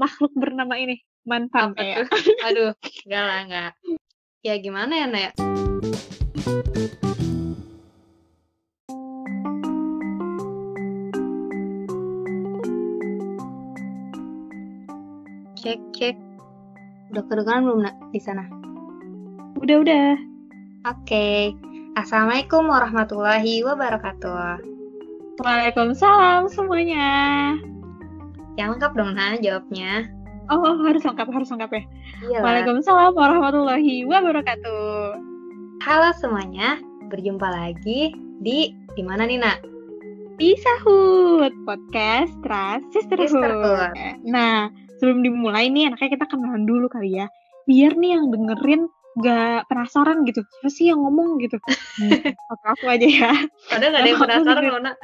makhluk bernama ini mantan Apa ya. Aduh, enggak lah, enggak. Ya gimana ya, Nak? Cek, cek. Udah kedengaran belum, Nak, di sana? Udah udah. Oke. Assalamualaikum warahmatullahi wabarakatuh. Waalaikumsalam semuanya. Yang lengkap dong, Nak, jawabnya. Oh, oh, harus lengkap, harus lengkap ya. Iya lah. Waalaikumsalam warahmatullahi wabarakatuh. Halo semuanya, berjumpa lagi di di mana nih, Nak? Di Sahut Podcast Trust Sisterhood. Sisterhood. Nah, sebelum dimulai nih, enaknya kita kenalan dulu kali ya. Biar nih yang dengerin gak penasaran gitu. Siapa sih yang ngomong gitu? Hmm, aku aja ya. Padahal nggak ada yang penasaran loh, Nak.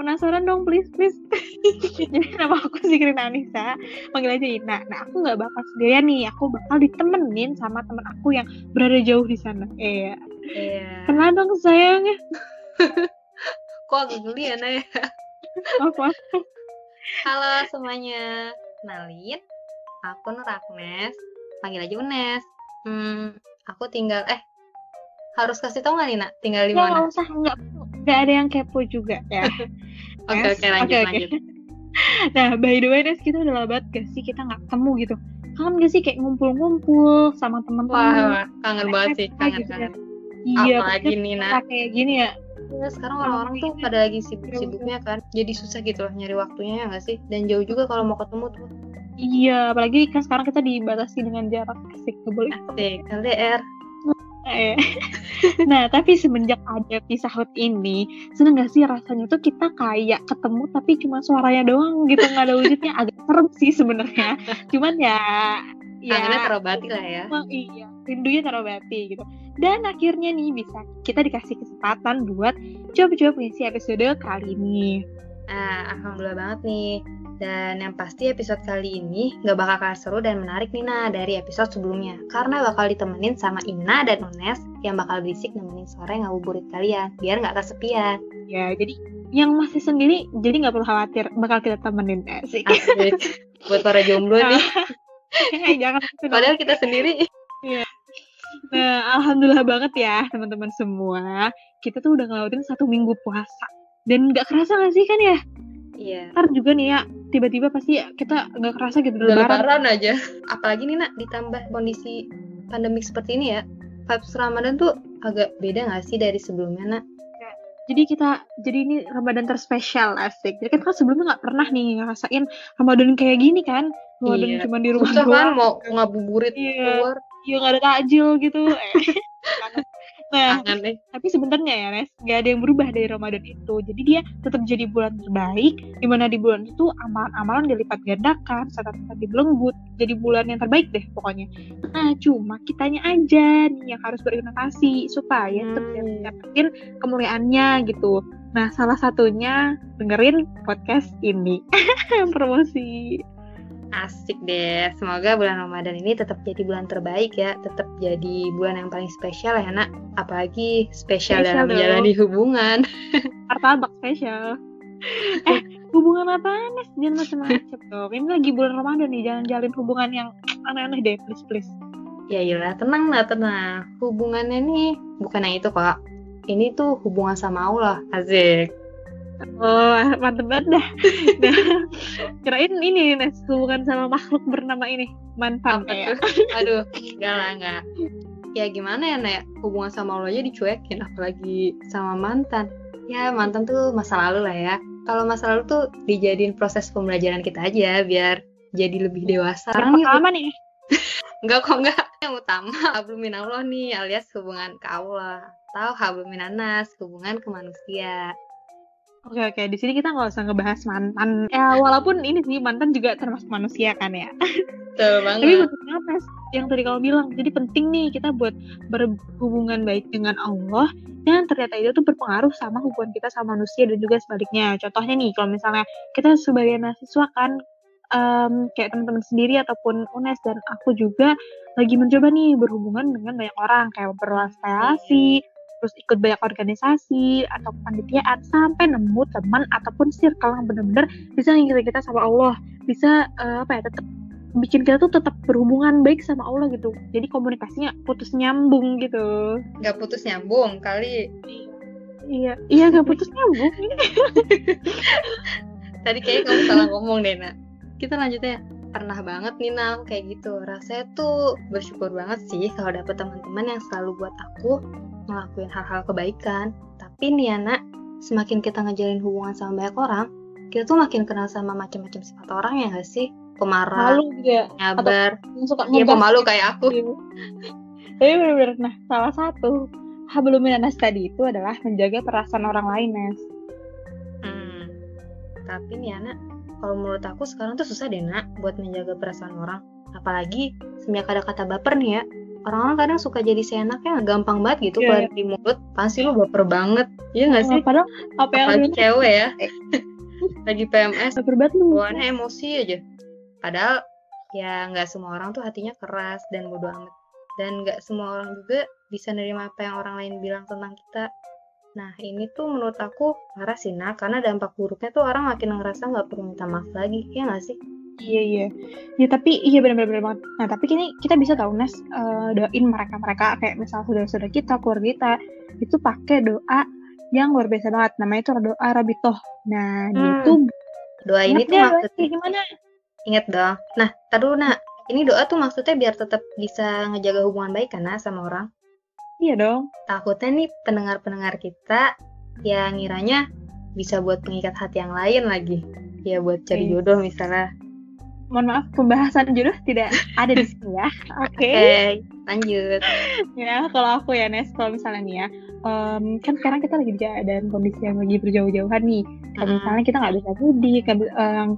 Penasaran dong, please, please. Jadi nama aku Zikrin Anissa, panggil aja Ina. Nah, aku nggak bakal sendirian nih. Aku bakal ditemenin sama temen aku yang berada jauh di sana. Eh, Iya. kenal dong sayangnya. Kok agak geli ya, ya? Maaf, maaf. Halo semuanya, kenalin, aku Nur Agnes, panggil aja Unes. Hmm, aku tinggal, eh, harus kasih tau nggak nih, Nak? Tinggal di Ya, nggak mana? usah, nggak, nggak ada yang kepo juga ya. Oke, oke, lanjut, lanjut. Nah, by the way, Nes, kita udah lama banget gak sih kita nggak ketemu gitu. Kangen gak sih kayak ngumpul-ngumpul sama teman-teman? wah, kangen banget sih, Gitu kangen, ya. kangen. Iya, Apalagi nih, kita kayak gini ya. Ya, sekarang orang-orang tuh pada lagi sibuk-sibuknya kan, jadi susah gitu loh nyari waktunya ya nggak sih? Dan jauh juga kalau mau ketemu tuh. Iya, apalagi kan sekarang kita dibatasi dengan jarak asik, nggak boleh Asik, LDR. Eh. nah, tapi semenjak ada pisah hut ini, seneng gak sih rasanya tuh kita kayak ketemu tapi cuma suaranya doang gitu, nggak ada wujudnya. Agak serem sih sebenarnya. Cuman ya, ya terobati lah ya. emang iya, rindunya terobati gitu. Dan akhirnya nih bisa kita dikasih kesempatan buat coba-coba mengisi episode kali ini. Nah, alhamdulillah banget nih. Dan yang pasti episode kali ini nggak bakal kalah seru dan menarik nih Nah dari episode sebelumnya. Karena bakal ditemenin sama Ina dan Unes yang bakal berisik nemenin sore ngabuburit kalian. Biar nggak kesepian. Ya, jadi yang masih sendiri, jadi nggak perlu khawatir, bakal kita temenin asik. Asik. Buat para jomblo nih. Jangan gitu dong. Padahal kita sendiri. Nah, alhamdulillah banget ya teman-teman semua. Kita tuh udah ngelawatin satu minggu puasa. Dan nggak kerasa gak sih kan ya? Iya. Ntar juga nih ya, tiba-tiba pasti kita nggak kerasa gitu lebaran. lebaran aja. Apalagi nih Nak, ditambah kondisi pandemik seperti ini ya. Vibes Ramadan tuh agak beda nggak sih dari sebelumnya Nak? Jadi kita, jadi ini Ramadan terspesial asik. Jadi kan, kan sebelumnya nggak pernah nih ngerasain Ramadan kayak gini kan. Ramadan Iya. cuma di rumah Susah kan doang. mau ngabuburit Iya. keluar. Iya nggak ada takjil gitu. Eh. Nah, tapi sebenarnya ya Nes nggak ada yang berubah dari Ramadan itu. Jadi dia tetap jadi bulan terbaik di mana di bulan itu amalan-amalan dilipat gandakan saat-saat dibelenggut jadi bulan yang terbaik deh pokoknya. Nah cuma kitanya aja nih yang harus berinovasi supaya tetap Hmm. dapetin kemuliaannya gitu. Nah salah satunya dengerin podcast ini. Promosi Asik deh. Semoga bulan Ramadan ini tetap jadi bulan terbaik ya. Tetap jadi bulan yang paling spesial ya, Nak. Apalagi spesial, Spesial dalam dong. menjalani hubungan. martabak spesial eh hubungan apa Nes jangan macam-macam dong ini lagi bulan Ramadan nih jangan jalin hubungan yang aneh-aneh deh please please Ya iyalah, tenang lah, tenang. Hubungannya nih bukan yang itu, Kak. Ini tuh hubungan sama Allah. Asik. Oh, mantep banget dah. Nah, kirain ini Nes, hubungan sama makhluk bernama ini, mantan Apa ya. Aduh, enggak lah, enggak. Ya gimana ya, Nak? Hubungan sama Allah aja dicuekin, apalagi sama mantan. Ya, mantan tuh masa lalu lah ya. Kalau masa lalu tuh dijadiin proses pembelajaran kita aja, biar jadi lebih dewasa. Yang Sekarang nih, pertama nih, Enggak kok enggak. Yang utama hablum minallah nih alias hubungan ke Allah atau hablum minanas hubungan ke manusia. Oke oke, di sini kita nggak usah ngebahas mantan. Ya walaupun ini sih mantan juga termasuk manusia kan ya. Betul Tapi betul banget yang tadi kamu bilang, jadi penting nih kita buat berhubungan baik dengan Allah dan ternyata itu tuh berpengaruh sama hubungan kita sama manusia dan juga sebaliknya. Contohnya nih, kalau misalnya kita sebagai mahasiswa kan em, kayak teman-teman sendiri ataupun UNES dan aku juga lagi mencoba nih berhubungan dengan banyak orang kayak berrelasi, terus ikut banyak organisasi atau kepanitiaan sampai nemu teman ataupun circle yang benar-benar bisa ngingetin kita sama Allah. Bisa uh, apa ya tetap bikin kita tuh tetap berhubungan baik sama Allah gitu. Jadi komunikasinya putus nyambung gitu. Nggak putus nyambung kali. Iya iya nggak putus nyambung. Tadi kayaknya kamu salah ngomong deh nak. Kita lanjut ya. Pernah banget nih Nal kayak gitu. Rasanya tuh bersyukur banget sih kalau dapet teman-teman yang selalu buat aku ngelakuin hal-hal kebaikan. Tapi nih anak semakin kita ngejalin hubungan sama banyak orang kita tuh makin kenal sama macam-macam sifat orang ya gak sih? Pemarah malu juga. nyabar. Suka iya pemalu kayak aku. Tapi bener-bener nah salah satu hablum nas tadi itu adalah menjaga perasaan orang lain Nes. Hmm. tapi nih anak kalau menurut aku sekarang tuh susah deh nak buat menjaga perasaan orang. Apalagi semenjak ada kata baper nih ya orang-orang kadang suka jadi seenaknya gampang banget gitu yeah, yeah. di mulut. Pasti lu baper banget. Iya gak sih? padahal apa yang apalagi cewek ya. Lagi PMS baper banget lu. bawaannya emosi aja. Padahal ya nggak semua orang tuh hatinya keras dan bodoh amat. Dan nggak semua orang juga bisa nerima apa yang orang lain bilang tentang kita. Nah, ini tuh menurut aku parah sih, nah, karena dampak buruknya tuh orang makin ngerasa nggak perlu minta maaf lagi, ya nggak sih? Iya, iya. Ya, tapi iya benar-benar banget. Nah, tapi kini kita bisa tahu, Nes, uh, doain mereka-mereka, kayak misal saudara-saudara kita, keluarga kita, itu pakai doa yang luar biasa banget. Namanya itu doa Rabitoh. Nah, hmm. itu doa ini tuh maksudnya gimana? Ingat dong. Nah, tadi nak. Ini doa tuh maksudnya biar tetap bisa ngejaga hubungan baik kan sama orang. Iya dong. Takutnya nih pendengar-pendengar kita yang ngiranya bisa buat pengikat hati yang lain lagi. Ya buat cari okay. jodoh misalnya. Mohon maaf, pembahasan jodoh tidak ada di sini ya. Oke. Okay. okay, lanjut. ya, kalau aku ya Nes, kalau misalnya nih ya, um, kan sekarang kita lagi dan kondisi yang lagi berjauh-jauhan nih. Kalau misalnya kita nggak bisa mudik, nggak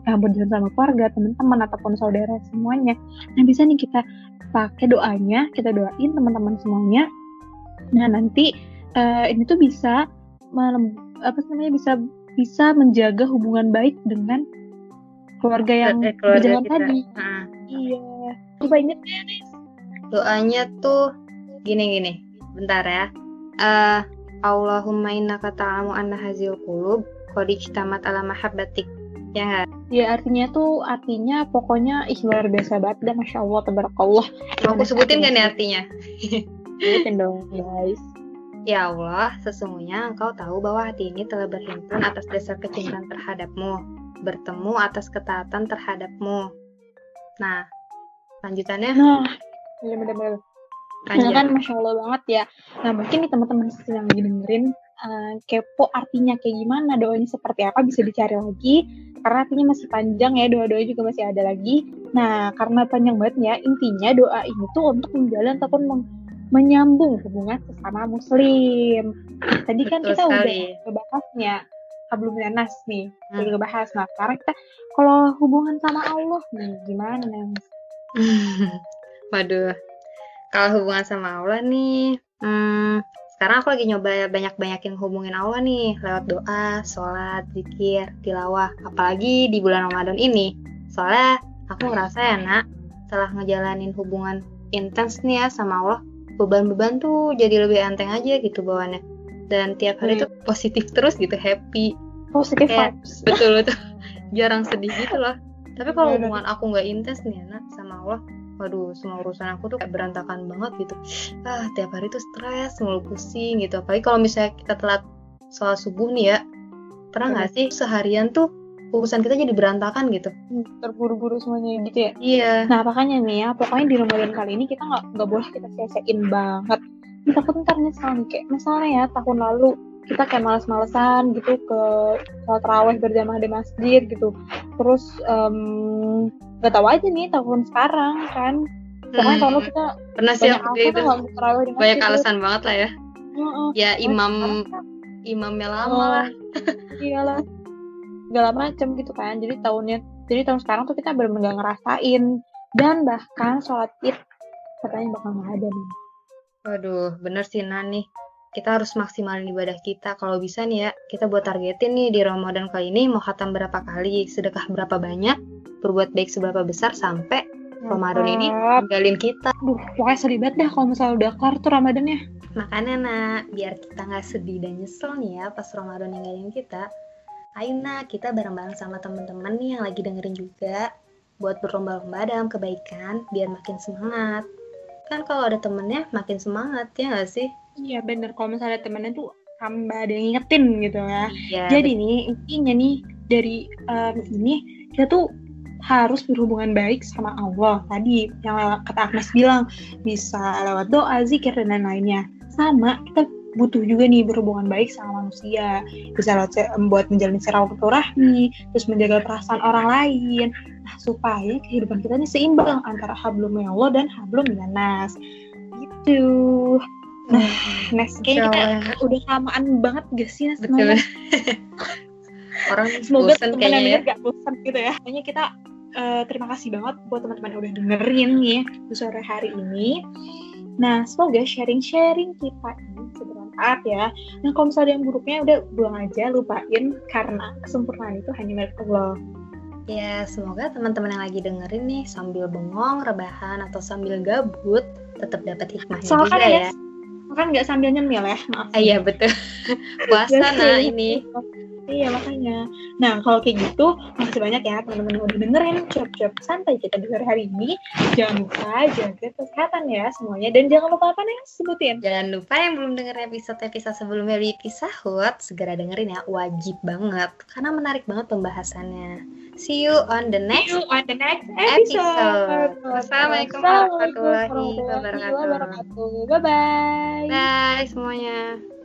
um, bisa sama keluarga, teman-teman ataupun saudara semuanya, nah bisa nih kita pakai doanya, kita doain teman-teman semuanya Nah nanti uh, ini tuh bisa apa namanya bisa bisa menjaga hubungan baik dengan keluarga yang eh, keluarga berjalan kita. tadi. Nah. Iya. Coba inget ya, Doanya tuh gini-gini. Bentar ya. Uh, Allahumma inna ta'lamu anna hazil qulub qad ijtamat ala mahabbatik. Ya gak? Ya artinya tuh artinya pokoknya ih luar biasa banget dan masya Allah tabarakallah. Mau aku sebutin kan ya artinya? Sebutin dong guys. Ya Allah, sesungguhnya engkau tahu bahwa hati ini telah berhimpun atas dasar kecintaan terhadapmu, bertemu atas ketaatan terhadapmu. Nah, lanjutannya. Nah, iya bener-bener. Nah, kan Masya Allah banget ya. Nah, mungkin nih teman-teman yang lagi dengerin, uh, kepo artinya kayak gimana, doanya seperti apa, bisa dicari lagi. Karena artinya masih panjang ya, doa-doa juga masih ada lagi. Nah, karena panjang banget ya, intinya doa ini tuh untuk menjalin ataupun meng menyambung hubungan sesama muslim. Tadi kan Betul kita sekali. udah ngebahasnya sebelum nas nih, hmm. udah ngebahas. Nah sekarang kita kalau hubungan sama Allah nih gimana? Waduh, kalau hubungan sama Allah nih, hmm, sekarang aku lagi nyoba banyak-banyakin hubungin Allah nih lewat doa, sholat, zikir, tilawah. Apalagi di bulan Ramadan ini. Soalnya aku ngerasa ya nak, setelah ngejalanin hubungan intens nih ya sama Allah, beban-beban tuh jadi lebih enteng aja gitu bawaannya dan tiap hari hmm. tuh positif terus gitu happy. Positif vibes. betul betul. Jarang sedih gitu loh. Tapi kalau iya, hubungan aku nggak intens nih anak sama Allah waduh semua urusan aku tuh kayak berantakan banget gitu. Ah tiap hari tuh stres mulu pusing gitu. Apalagi kalau misalnya kita telat soal subuh nih ya pernah nggak sih seharian tuh urusan kita jadi berantakan gitu? Hmm, terburu-buru semuanya gitu ya iya. Nah makanya nih ya pokoknya di Ramadan kali ini kita nggak nggak boleh kita sia-siain banget kita pun ntar nyesal nih kayak misalnya ya tahun lalu kita kayak males-malesan gitu ke sholat raweh berjamaah di masjid gitu. Terus nggak um, tahu aja nih tahun sekarang kan. Pokoknya hmm. tahun lalu kita pernah sih waktu itu banyak alasan gitu. banget lah ya. Uh, uh. ya imam imamnya lama lah. Iyalah. Segala macem gitu kan. Jadi tahunnya jadi tahun sekarang tuh kita benar-benar ngerasain. Dan bahkan sholat id katanya bakal nggak ada nih waduh bener sih Nani kita harus maksimalin ibadah kita kalau bisa nih ya kita buat targetin nih di Ramadan kali ini mau khatam berapa kali sedekah berapa banyak berbuat baik seberapa besar sampai Ramadan ini ninggalin kita. Aduh, pokoknya sedih banget dah kalau misalnya udah kelar tuh Ramadannya. Makanya nak, biar kita nggak sedih dan nyesel nih ya pas Ramadan ninggalin kita, ayo nak kita bareng-bareng sama teman-teman nih yang lagi dengerin juga buat berlomba-lomba dalam kebaikan biar makin semangat. Kan kalau ada temennya makin semangat ya nggak sih? Iya bener, kalau misalnya temennya tuh tambah ada yang ngingetin gitu ya. Iya. Jadi nih intinya nih dari em, ini kita tuh harus berhubungan baik sama Allah tadi yang kata Agnes bilang bisa lewat doa, zikir dan lain-lainnya. Sama kita butuh juga nih berhubungan baik sama manusia bisa lewat buat menjalin silaturahmi terus menjaga perasaan orang lain supaya kehidupan kita ini seimbang antara hablum Allah dan hablum minas gitu nah Nes kayaknya kita udah kelamaan banget gak sih Nes Betul. Orang semoga teman-teman yang kayaknya ya. gak bosan gitu ya. Pokoknya kita eh, terima kasih banget buat teman-teman yang udah dengerin nih di sore hari ini. Nah, semoga sharing-sharing kita ini bermanfaat ya. Nah, kalau misalnya ada yang buruknya udah buang aja, lupain karena kesempurnaan itu hanya milik Allah. Ya, semoga teman-teman yang lagi dengerin nih sambil bengong, rebahan, atau sambil gabut tetap dapat hikmahnya Soalnya juga kan ya. ya, kan nggak sambil nyemil ya, maaf. Ah, iya betul. Puasa Biasa nah ini. Iya makanya. Nah kalau kayak gitu, makasih banyak ya teman-teman yang udah dengerin cuap-cuap santai kita sore hari ini. Jangan lupa jaga kesehatan ya semuanya dan jangan lupa apa nih sebutin. Jangan lupa yang belum denger episode-episode sebelumnya di Pisahut, segera dengerin ya, wajib banget. Karena menarik banget pembahasannya. See you on the next See you on the next episode. episode. Wassalamualaikum warahmatullahi wabarakatuh. Bye bye. Bye semuanya.